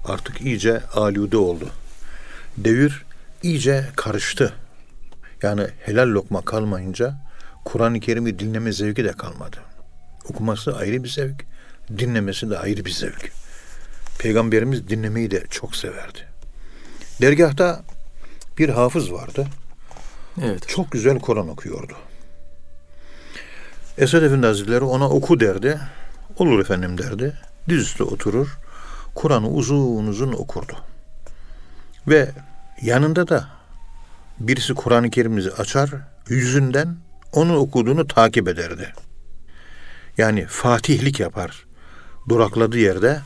S2: artık iyice alude oldu. Devir iyice karıştı. Yani helal lokma kalmayınca Kur'an-ı Kerim'i dinleme zevki de kalmadı. Okuması ayrı bir zevk, dinlemesi de ayrı bir zevk. Peygamberimiz dinlemeyi de çok severdi. Dergahta bir hafız vardı.
S1: Evet.
S2: Çok güzel Kur'an okuyordu. Esad Efendi Hazretleri ona oku derdi. Olur efendim derdi. Dizüstü oturur. Kur'an'ı uzun uzun okurdu. Ve yanında da birisi Kur'an-ı Kerim'i açar, yüzünden onun okuduğunu takip ederdi. Yani fatihlik yapar. Durakladığı yerde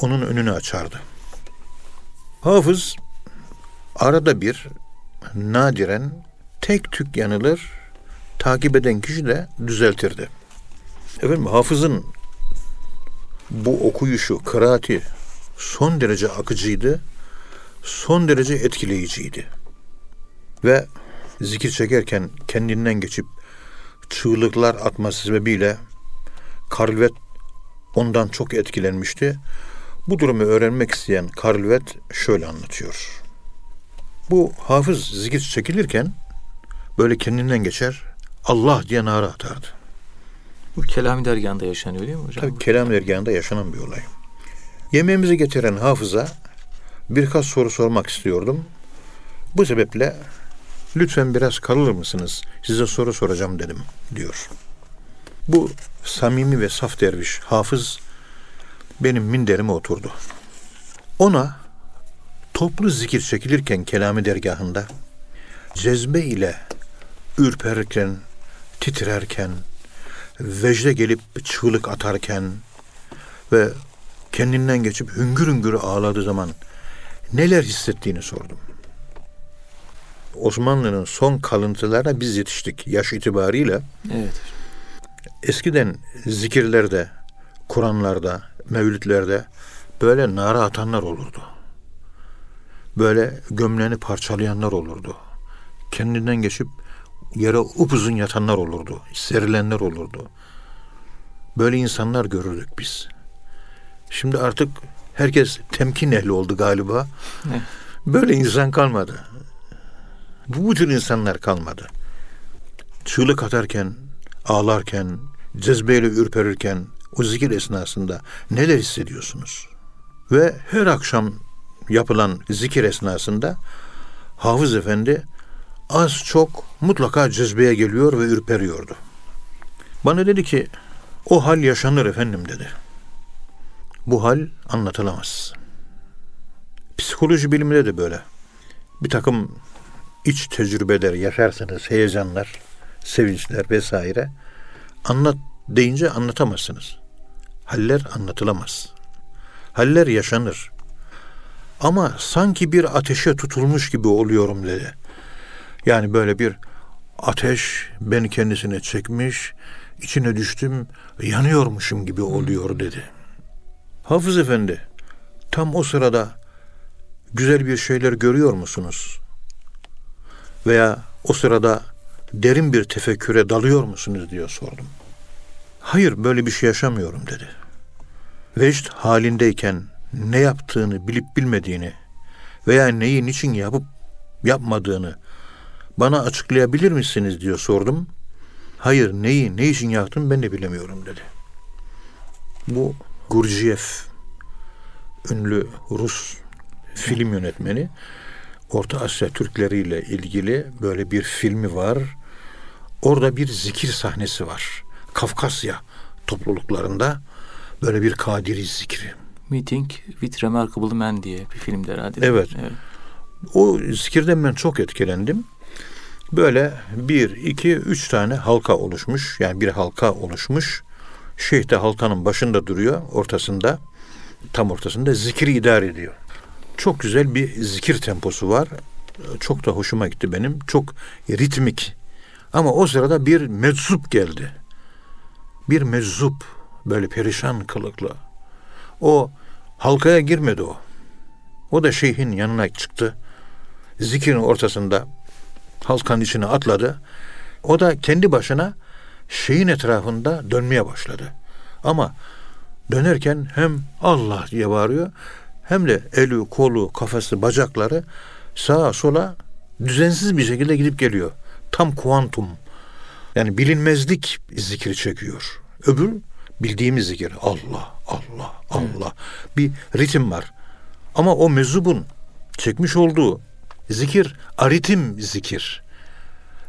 S2: onun önünü açardı. Hafız arada bir nadiren tek tük yanılır, takip eden kişi de düzeltirdi. Efendim hafızın bu okuyuşu, kıraati son derece akıcıydı, son derece etkileyiciydi. Ve zikir çekerken kendinden geçip çığlıklar atması sebebiyle Karlvet ondan çok etkilenmişti. Bu durumu öğrenmek isteyen Karlvet şöyle anlatıyor. Bu hafız zikir çekilirken böyle kendinden geçer, Allah diye nara atardı.
S1: Bu Kelami dergahında yaşanıyor değil mi hocam?
S2: Tabii kelam dergahında yaşanan bir olay. Yemeğimizi getiren hafıza birkaç soru sormak istiyordum. Bu sebeple lütfen biraz kalır mısınız? Size soru soracağım dedim diyor. Bu samimi ve saf derviş hafız benim minderime oturdu. Ona toplu zikir çekilirken kelami dergahında cezbe ile ürperken, titrerken, vecde gelip çığlık atarken ve kendinden geçip hüngür hüngür ağladığı zaman neler hissettiğini sordum. Osmanlı'nın son kalıntılarına biz yetiştik yaş itibariyle.
S1: Evet.
S2: Eskiden zikirlerde, Kur'anlarda, mevlütlerde böyle nara atanlar olurdu. Böyle gömleğini parçalayanlar olurdu. Kendinden geçip yere upuzun yatanlar olurdu. Serilenler olurdu. Böyle insanlar görürdük biz. Şimdi artık herkes temkin ehli oldu galiba.
S1: Ne?
S2: Böyle insan kalmadı. Bu, bu tür insanlar kalmadı. Çığlık atarken, ağlarken, cezbeyle ürperirken, o zikir esnasında neler hissediyorsunuz? Ve her akşam yapılan zikir esnasında Hafız Efendi az çok mutlaka cezbeye geliyor ve ürperiyordu. Bana dedi ki o hal yaşanır efendim dedi. Bu hal anlatılamaz. Psikoloji biliminde de böyle. Bir takım iç tecrübeler yaşarsınız, heyecanlar, sevinçler vesaire. Anlat deyince anlatamazsınız. Haller anlatılamaz. Haller yaşanır. Ama sanki bir ateşe tutulmuş gibi oluyorum dedi. Yani böyle bir ateş beni kendisine çekmiş, içine düştüm, yanıyormuşum gibi oluyor dedi. Hafız Efendi tam o sırada güzel bir şeyler görüyor musunuz? Veya o sırada derin bir tefekküre dalıyor musunuz diye sordum. Hayır böyle bir şey yaşamıyorum dedi. Vecd halindeyken ne yaptığını bilip bilmediğini veya neyi niçin yapıp yapmadığını bana açıklayabilir misiniz diye sordum. Hayır neyi ne için yaptım ben de bilemiyorum dedi. Bu Gurdjieff ünlü Rus film yönetmeni Orta Asya Türkleriyle ilgili böyle bir filmi var. Orada bir zikir sahnesi var. Kafkasya topluluklarında böyle bir kadiri zikri.
S1: Meeting with Remarkable Man diye bir filmde herhalde.
S2: Evet. evet. O zikirden ben çok etkilendim. Böyle bir, iki, üç tane halka oluşmuş. Yani bir halka oluşmuş. Şeyh de halkanın başında duruyor, ortasında, tam ortasında zikri idare ediyor. Çok güzel bir zikir temposu var. Çok da hoşuma gitti benim. Çok ritmik. Ama o sırada bir meczup geldi. Bir meczup böyle perişan kılıklı. O halkaya girmedi o. O da şeyhin yanına çıktı. Zikirin ortasında halkanın içine atladı. O da kendi başına şeyin etrafında dönmeye başladı. Ama dönerken hem Allah diye bağırıyor hem de eli, kolu, kafası, bacakları sağa sola düzensiz bir şekilde gidip geliyor. Tam kuantum. Yani bilinmezlik zikri çekiyor. Öbür bildiğimiz zikir. Allah, Allah, Allah. Bir ritim var. Ama o mezubun çekmiş olduğu zikir aritim zikir.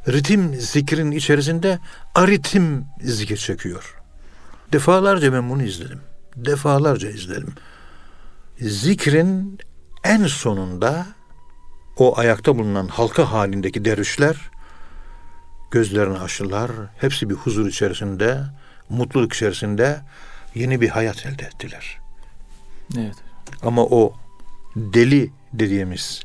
S2: Ritim zikrin içerisinde aritim zikir çekiyor. Defalarca ben bunu izledim. Defalarca izledim. Zikrin en sonunda o ayakta bulunan halka halindeki dervişler gözlerini açtılar. Hepsi bir huzur içerisinde, mutluluk içerisinde yeni bir hayat elde ettiler.
S1: Evet.
S2: Ama o deli dediğimiz,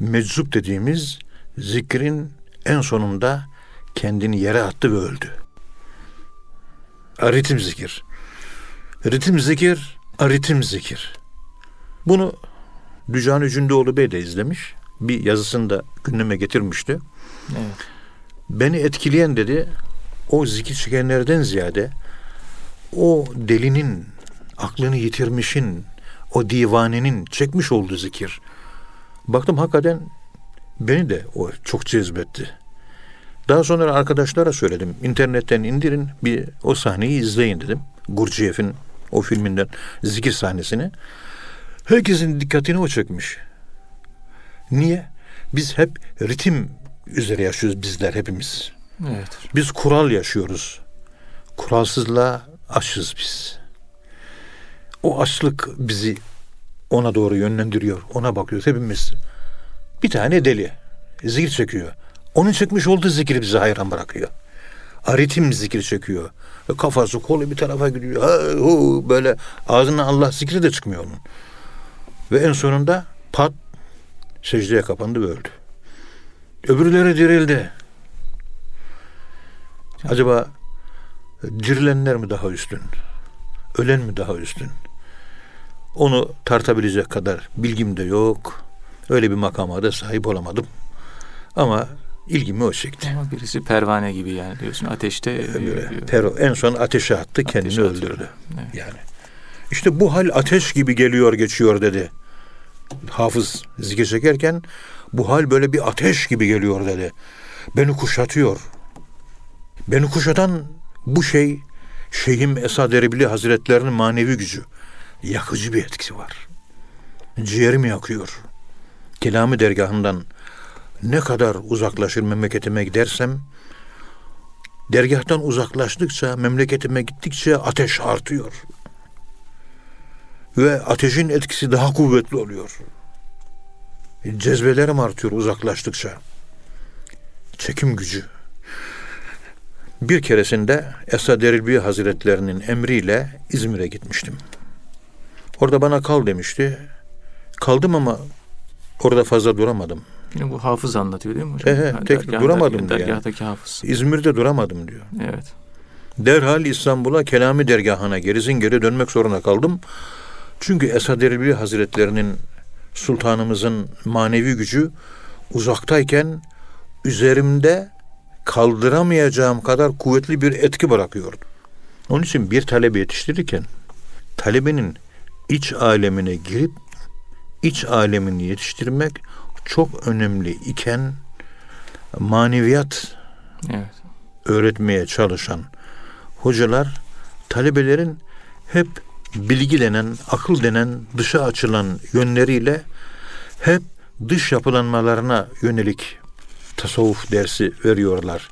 S2: meczup dediğimiz zikrin en sonunda kendini yere attı ve öldü. Aritim zikir. Ritim zikir, aritim zikir. Bunu Dücani Cündoğlu Bey de izlemiş. Bir yazısında gündeme getirmişti. Evet. Beni etkileyen dedi o zikir çekenlerden ziyade o delinin, aklını yitirmişin, o divanenin çekmiş olduğu zikir. Baktım hakikaten beni de o çok cezbetti. Daha sonra arkadaşlara söyledim. İnternetten indirin bir o sahneyi izleyin dedim. Gurciyev'in o filminden zikir sahnesini. Herkesin dikkatini o çekmiş. Niye? Biz hep ritim üzere yaşıyoruz bizler hepimiz.
S1: Evet.
S2: Biz kural yaşıyoruz. Kuralsızlığa açız biz. O açlık bizi ona doğru yönlendiriyor. Ona bakıyoruz hepimiz. Bir tane deli zikir çekiyor. Onun çekmiş olduğu zikri bizi hayran bırakıyor. Aritim zikir çekiyor. Kafası kolu bir tarafa gidiyor. Böyle ağzından Allah zikri de çıkmıyor onun. Ve en sonunda pat secdeye kapandı ve öldü. Öbürleri dirildi. Acaba dirilenler mi daha üstün? Ölen mi daha üstün? Onu tartabilecek kadar bilgim de yok. Öyle bir makama da sahip olamadım. Ama ilgimi o çekti.
S1: Ama birisi pervane gibi yani diyorsun ateşte.
S2: Böyle, ter, en son ateşe attı kendini ateşe öldürdü. Evet. Yani işte bu hal ateş gibi geliyor geçiyor dedi. Hafız zikir çekerken bu hal böyle bir ateş gibi geliyor dedi. Beni kuşatıyor. Beni kuşatan bu şey Şeyhim Esad Erebili Hazretlerinin manevi gücü. Yakıcı bir etkisi var. Ciğerimi yakıyor. Kelami dergahından ne kadar uzaklaşır memleketime gidersem dergahtan uzaklaştıkça memleketime gittikçe ateş artıyor. Ve ateşin etkisi daha kuvvetli oluyor. Cezbelerim artıyor uzaklaştıkça. Çekim gücü. Bir keresinde Esad Erilbi Hazretlerinin emriyle İzmir'e gitmiştim. Orada bana kal demişti. Kaldım ama orada fazla duramadım.
S1: Yine bu hafız anlatıyor değil mi hocam?
S2: He he, tek duramadım diyor.
S1: Dergahtaki yani. hafız.
S2: İzmir'de duramadım diyor.
S1: Evet.
S2: Derhal İstanbul'a Kelami dergahına gerisin geri dönmek zorunda kaldım. Çünkü Esad Erbil Hazretlerinin sultanımızın manevi gücü uzaktayken üzerimde kaldıramayacağım kadar kuvvetli bir etki bırakıyordu. Onun için bir talebe yetiştirirken talebenin iç alemine girip iç alemini yetiştirmek çok önemli iken maneviyat
S1: Evet.
S2: öğretmeye çalışan hocalar talebelerin hep bilgi denen, akıl denen dışa açılan yönleriyle hep dış yapılanmalarına yönelik tasavvuf dersi veriyorlar.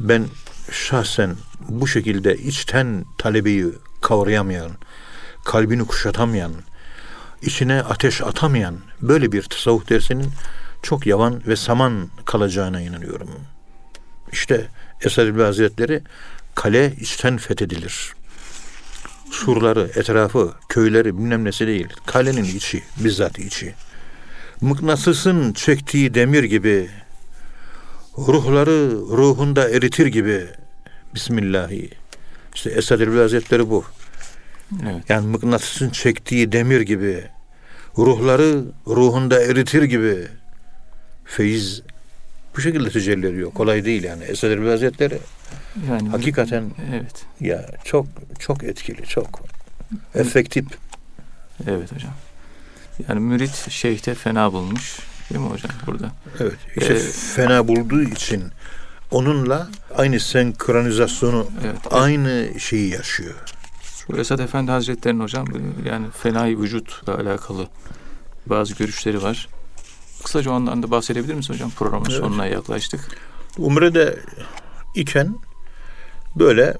S2: Ben şahsen bu şekilde içten talebeyi kavrayamayan, kalbini kuşatamayan, içine ateş atamayan böyle bir tasavvuf dersinin çok yavan ve saman kalacağına inanıyorum. İşte Esad İlbi Hazretleri kale içten fethedilir. Surları, etrafı, köyleri bilmem nesi değil. Kalenin içi, bizzat içi. Mıknatısın çektiği demir gibi, ruhları ruhunda eritir gibi. Bismillahi. İşte Esad İlbi Hazretleri bu.
S1: Evet.
S2: Yani mıknatısın çektiği demir gibi, ruhları ruhunda eritir gibi feyiz bu şekilde tecelli ediyor. Kolay değil yani. Esad Erbil Hazretleri
S1: Yani
S2: hakikaten
S1: evet.
S2: ya çok çok etkili, çok efektif.
S1: Evet hocam. Yani mürit şeyhte fena bulmuş. Değil mi hocam burada?
S2: Evet. İşte
S1: Ee,
S2: fena bulduğu için onunla aynı senkronizasyonu,
S1: Evet.
S2: aynı şeyi yaşıyor.
S1: Bu Esad Efendi Hazretleri'nin hocam yani fenai vücutla alakalı bazı görüşleri var. Kısaca ondan da bahsedebilir misin hocam? Programın
S2: Evet.
S1: sonuna yaklaştık.
S2: Umre'de iken böyle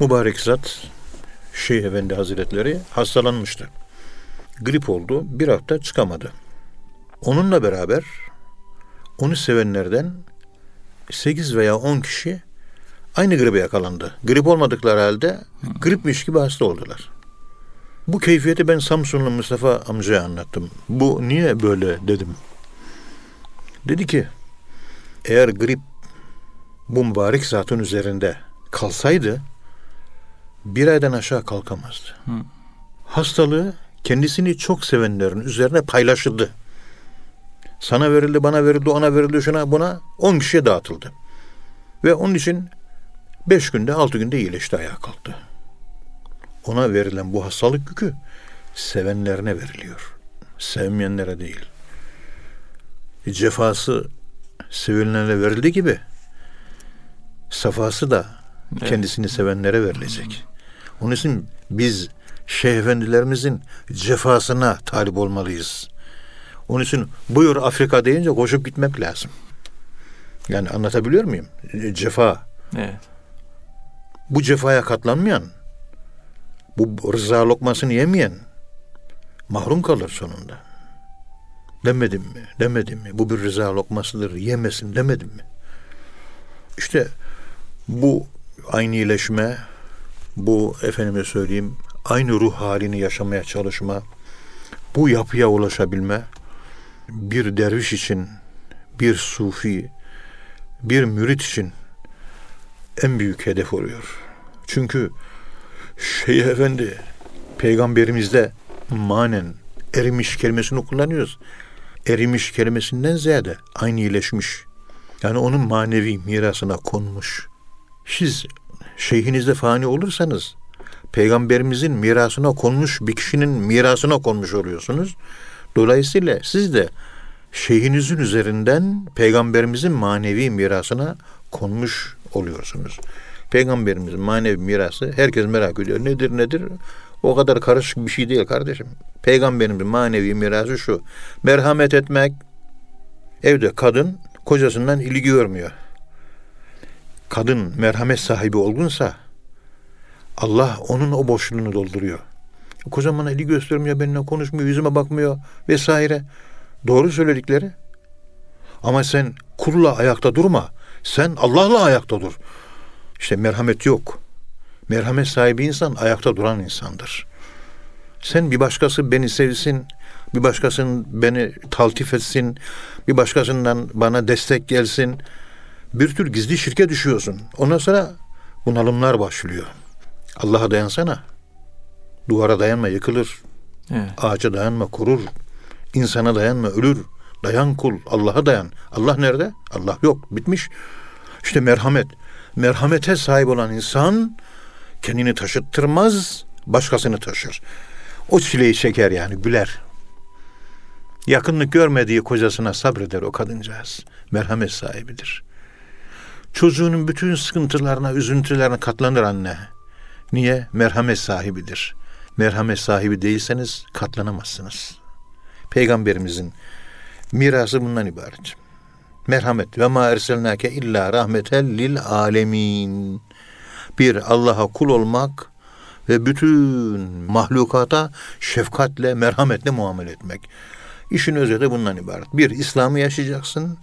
S2: mübarek zat Şeyh Efendi Hazretleri hastalanmıştı. Grip oldu. Bir hafta çıkamadı. Onunla beraber onu sevenlerden 8 veya 10 kişi aynı gribe yakalandı. Grip olmadıkları halde gripmiş gibi hasta oldular. Bu keyfiyeti ben Samsunlu Mustafa amcaya anlattım. Bu niye böyle dedim. Dedi ki eğer grip bu mübarek zatın üzerinde kalsaydı bir aydan aşağı kalkamazdı.
S1: Hı.
S2: Hastalığı kendisini çok sevenlerin üzerine paylaşıldı. Sana verildi, bana verildi, ona verildi, şuna buna on kişiye dağıtıldı. Ve onun için beş günde, altı günde iyileşti, ayağa kalktı. Ona verilen bu hastalık yükü sevenlerine veriliyor. Sevmeyenlere değil. Cefası sevilenlere verildiği gibi safası da kendisini sevenlere verilecek. Onun için biz şeyh efendilerimizin cefasına talip olmalıyız. Onun için buyur Afrika deyince koşup gitmek lazım. Yani anlatabiliyor muyum? E, Cefa.
S1: Evet.
S2: Bu cefaya katlanmayan, bu rıza lokmasını yemeyen mahrum kalır sonunda. Demedim mi? Demedim mi? Bu bir rıza lokmasıdır. Yemesin demedim mi? İşte bu aynı iyileşme, bu efendime söyleyeyim aynı ruh halini yaşamaya çalışma, bu yapıya ulaşabilme bir derviş için, bir sufi, bir mürit için en büyük hedef oluyor. Çünkü Şeyh Efendi peygamberimizde manen erimiş kelimesini kullanıyoruz. Erimiş kelimesinden ziyade aynı iyileşmiş. Yani onun manevi mirasına konmuş. Siz şeyhinizde fani olursanız peygamberimizin mirasına konmuş bir kişinin mirasına konmuş oluyorsunuz. Dolayısıyla siz de şeyhinizin üzerinden peygamberimizin manevi mirasına konmuş oluyorsunuz. Peygamberimizin manevi mirası herkes merak ediyor. Nedir nedir? O kadar karışık bir şey değil kardeşim. Peygamberimizin manevi mirası şu. Merhamet etmek. Evde kadın kocasından ilgi görmüyor. Kadın merhamet sahibi olgunsa Allah onun o boşluğunu dolduruyor. Kocam bana ilgi göstermiyor, benimle konuşmuyor, yüzüme bakmıyor vesaire. Doğru söyledikleri. Ama sen kulla ayakta durma. Sen Allah'la ayakta dur. İşte merhamet yok. Merhamet sahibi insan ayakta duran insandır. Sen bir başkası beni sevsin, bir başkasının beni taltif etsin, bir başkasından bana destek gelsin. Bir tür gizli şirke düşüyorsun. Ondan sonra bunalımlar başlıyor. Allah'a dayansana. Duvara dayanma yıkılır.
S1: Evet.
S2: Ağaca dayanma kurur. İnsana dayanma ölür. Dayan kul. Allah'a dayan. Allah nerede? Allah yok. Bitmiş. İşte merhamet. Merhamete sahip olan insan kendini taşıttırmaz, başkasını taşır. O çileyi çeker yani güler. Yakınlık görmediği kocasına sabreder o kadıncağız. Merhamet sahibidir. Çocuğunun bütün sıkıntılarına, üzüntülerine katlanır anne. Niye? Merhamet sahibidir. Merhamet sahibi değilseniz katlanamazsınız. Peygamberimizin mirası bundan ibaret. Merhamet ve ma erselnake illa rahmetel lil alemin. Bir Allah'a kul olmak ve bütün mahlukata şefkatle, merhametle muamele etmek. İşin özeti bundan ibaret. Bir, İslam'ı yaşayacaksın.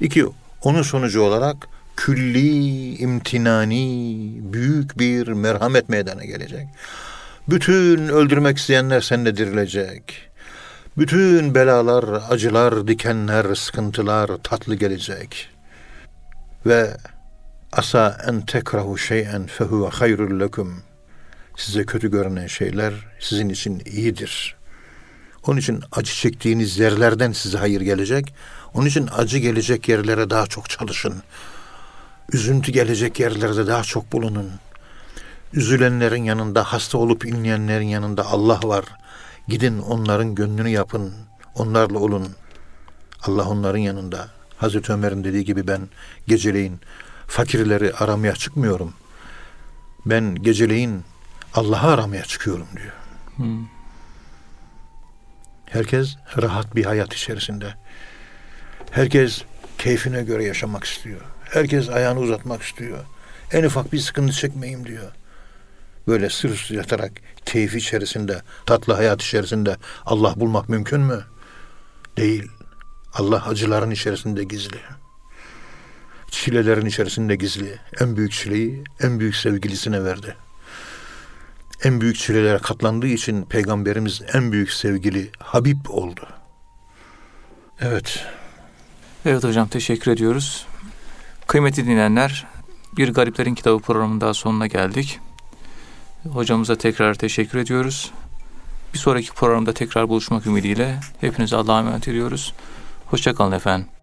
S2: İki, onun sonucu olarak külli, imtinani, büyük bir merhamet meydana gelecek. Bütün öldürmek isteyenler seninle dirilecek. Bütün belalar, acılar, dikenler, sıkıntılar tatlı gelecek. Ve asa en tekrahu şey'en fehuve hayrul lekum. Size kötü görünen şeyler sizin için iyidir. Onun için acı çektiğiniz yerlerden size hayır gelecek. Onun için acı gelecek yerlere daha çok çalışın. Üzüntü gelecek yerlerde daha çok bulunun. Üzülenlerin yanında, hasta olup inleyenlerin yanında Allah var. Gidin onların gönlünü yapın. Onlarla olun. Allah onların yanında. Hazreti Ömer'in dediği gibi ben geceleyin fakirleri aramaya çıkmıyorum. Ben geceleyin Allah'ı aramaya çıkıyorum diyor. Hmm. Herkes rahat bir hayat içerisinde. Herkes keyfine göre yaşamak istiyor. Herkes ayağını uzatmak istiyor. En ufak bir sıkıntı çekmeyeyim diyor. Böyle sır yatarak keyif içerisinde, tatlı hayat içerisinde Allah bulmak mümkün mü? Değil. Allah acıların içerisinde gizli. Çilelerin içerisinde gizli. En büyük çileyi en büyük sevgilisine verdi en büyük çilelere katlandığı için peygamberimiz en büyük sevgili Habib oldu. Evet.
S1: Evet hocam teşekkür ediyoruz. Kıymetli dinleyenler, Bir Gariplerin Kitabı programının daha sonuna geldik. Hocamıza tekrar teşekkür ediyoruz. Bir sonraki programda tekrar buluşmak ümidiyle hepinize Allah'a emanet ediyoruz. Hoşçakalın efendim.